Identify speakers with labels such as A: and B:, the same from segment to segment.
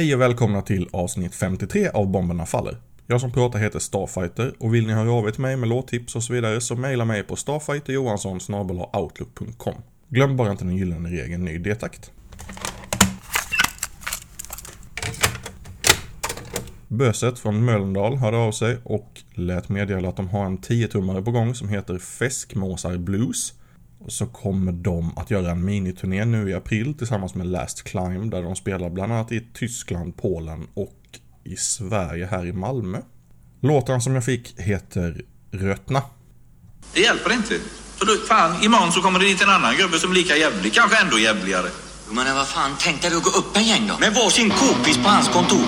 A: Hej och välkomna till avsnitt 53 av Bomberna Faller. Jag som pratar heter Starfighter och vill ni höra av er till mig med låttips och så vidare så mejla mig på StarfighterJohansson.outlook.com Glöm bara inte den gyllene regeln ny detakt. Böset från Mölndal hörde av sig och lät meddela att de har en 10-tummare på gång som heter Fäskmåsar Blues. Och så kommer de att göra en miniturné nu i april tillsammans med Last Climb där de spelar bland annat i Tyskland, Polen och i Sverige här i Malmö. Låten som jag fick heter Rötna.
B: Det hjälper inte. För då, fan, imorgon så kommer det dit en annan gubbe som är lika jävlig, kanske ändå jävligare.
C: Men vad fan, tänk dig att gå upp en gäng då. Med varsin k-pist på hans kontor.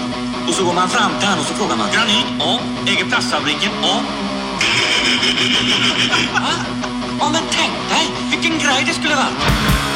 C: Och så går man fram till han och så frågar man. Granit? Ja. Äger plastfabriken? Ja. Ja, men tänk dig vilken grej det skulle vara.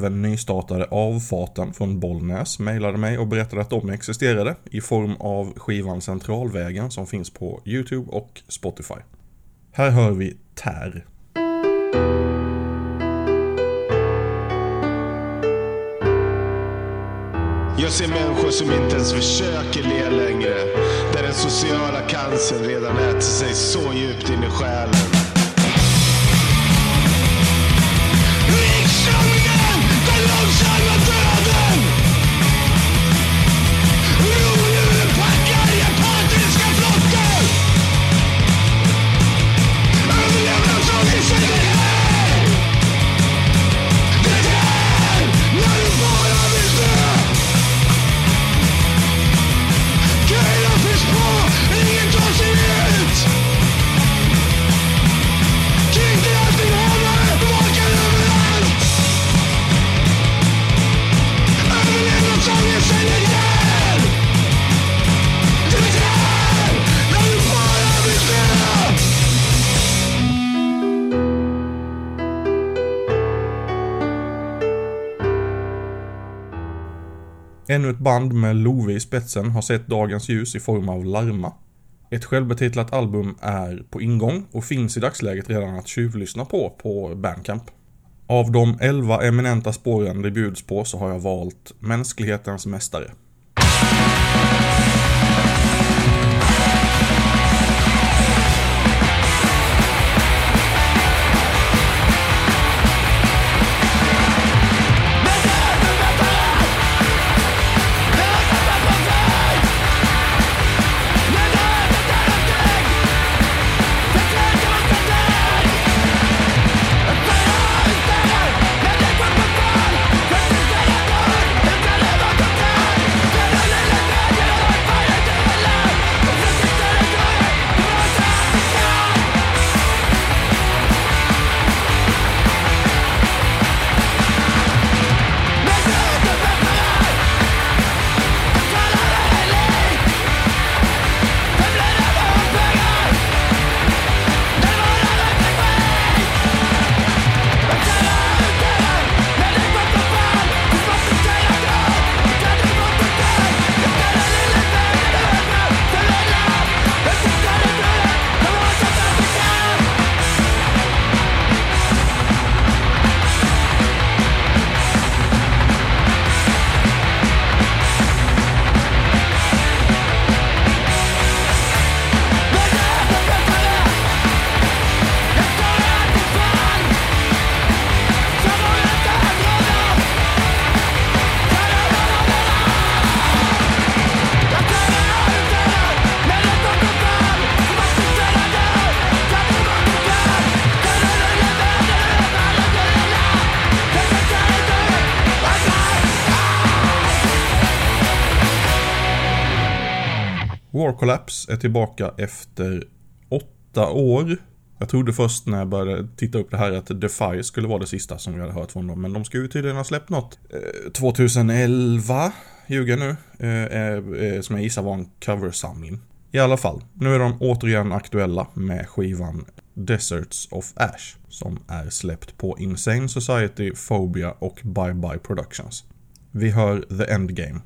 A: Även nystartade Avfarten från Bollnäs mejlade mig och berättade att de existerade i form av skivan Centralvägen som finns på YouTube och Spotify. Här hör vi Tär.
D: Jag ser människor som inte ens försöker le längre. Där den sociala cancern redan äter sig så djupt in i själen.
A: Ännu ett band med Love i spetsen har sett dagens ljus i form av Larma. Ett självbetitlat album är på ingång och finns i dagsläget redan att tjuvlyssna på på Bandcamp. Av de 11 eminenta spåren det bjuds på så har jag valt Mänsklighetens Mästare. War Collapse är tillbaka efter åtta år. Jag trodde först när jag började titta upp det här att Defy skulle vara det sista som vi hade hört från dem. Men de ska ju tydligen ha släppt något. Eh, 2011, ljuger nu, eh, eh, som jag gissar var en coversamling. I alla fall, nu är de återigen aktuella med skivan Deserts of Ash. Som är släppt på Insane Society, Phobia och Bye Bye Productions. Vi hör The Endgame.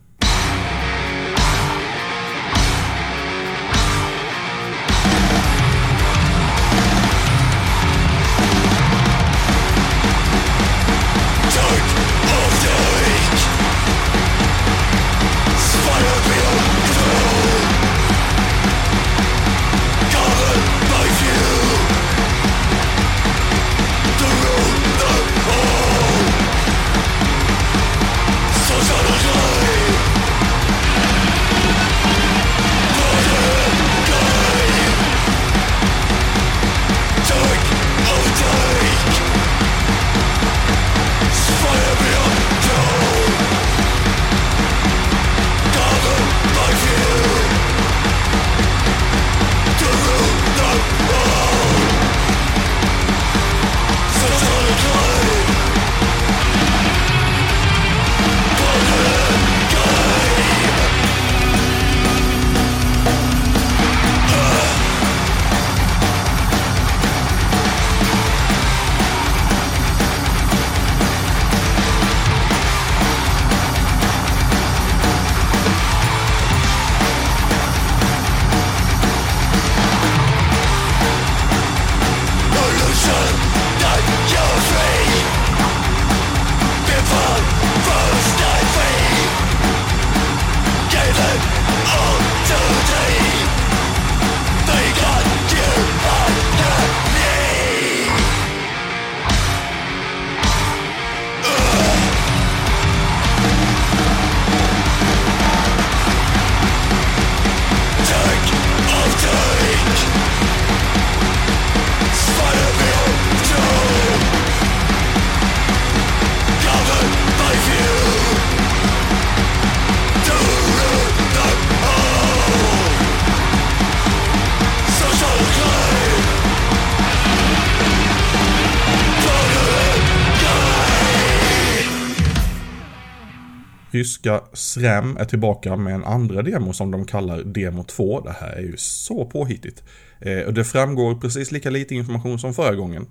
A: Ryska SREM är tillbaka med en andra demo som de kallar Demo 2. Det här är ju så påhittigt. Eh, och det framgår precis lika lite information som förra gången.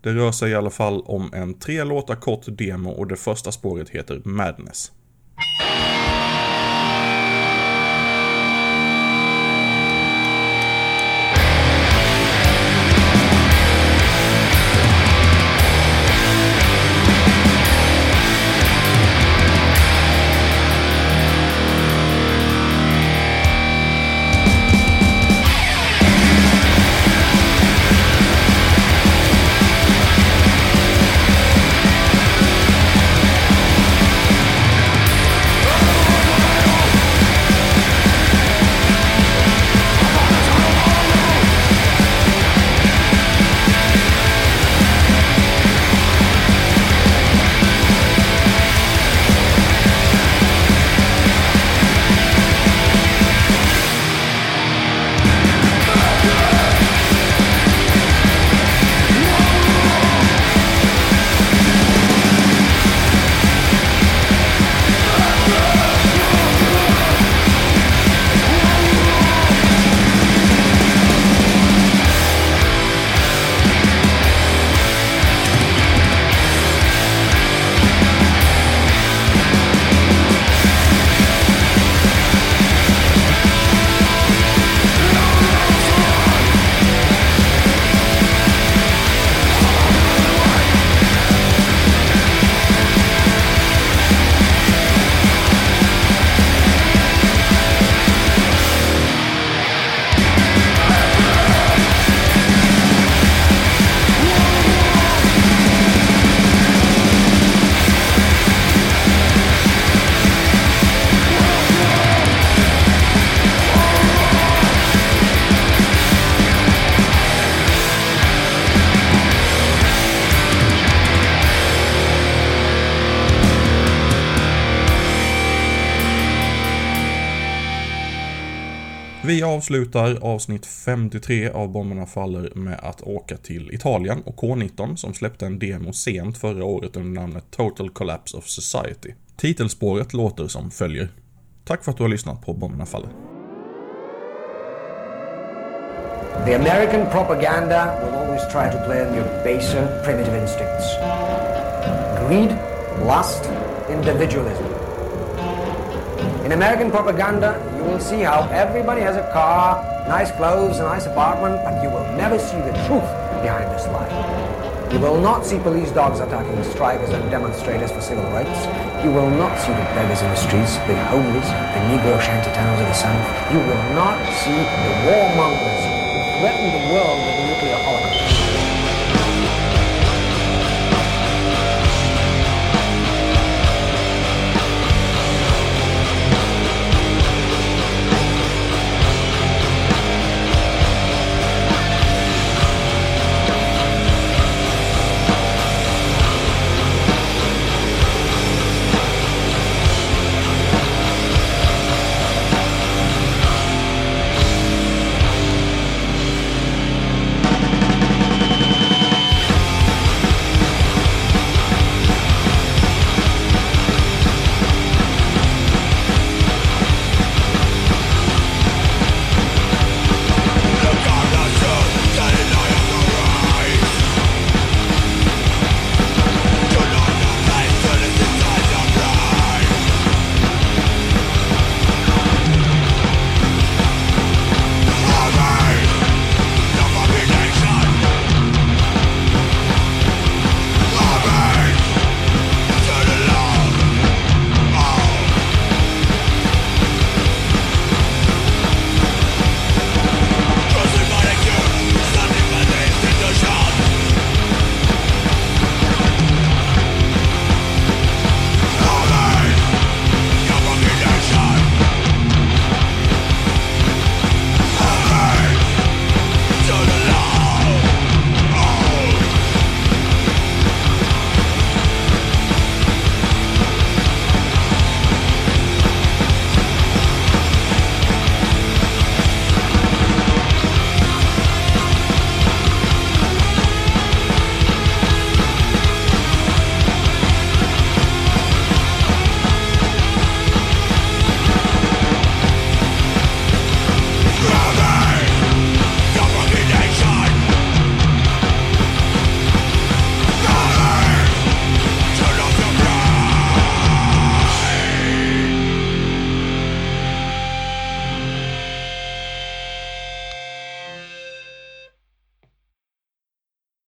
A: Det rör sig i alla fall om en tre låtar kort demo och det första spåret heter Madness. Vi avslutar avsnitt 53 av Bomberna Faller med att åka till Italien och K19 som släppte en demo sent förra året under namnet Total Collapse of Society. Titelspåret låter som följer. Tack för att du har lyssnat på Bomberna Faller.
C: The American propaganda will always try to play on your baser, primitive instincts. Greed, lust, individualism. In American propaganda, you will see how everybody has a car, nice clothes, a nice apartment, but you will never see the truth behind this lie. You will not see police dogs attacking strikers and demonstrators for civil rights. You will not see the beggars in the streets, the homeless, the Negro shanty towns of the South. You will not see the warmongers who threaten the world with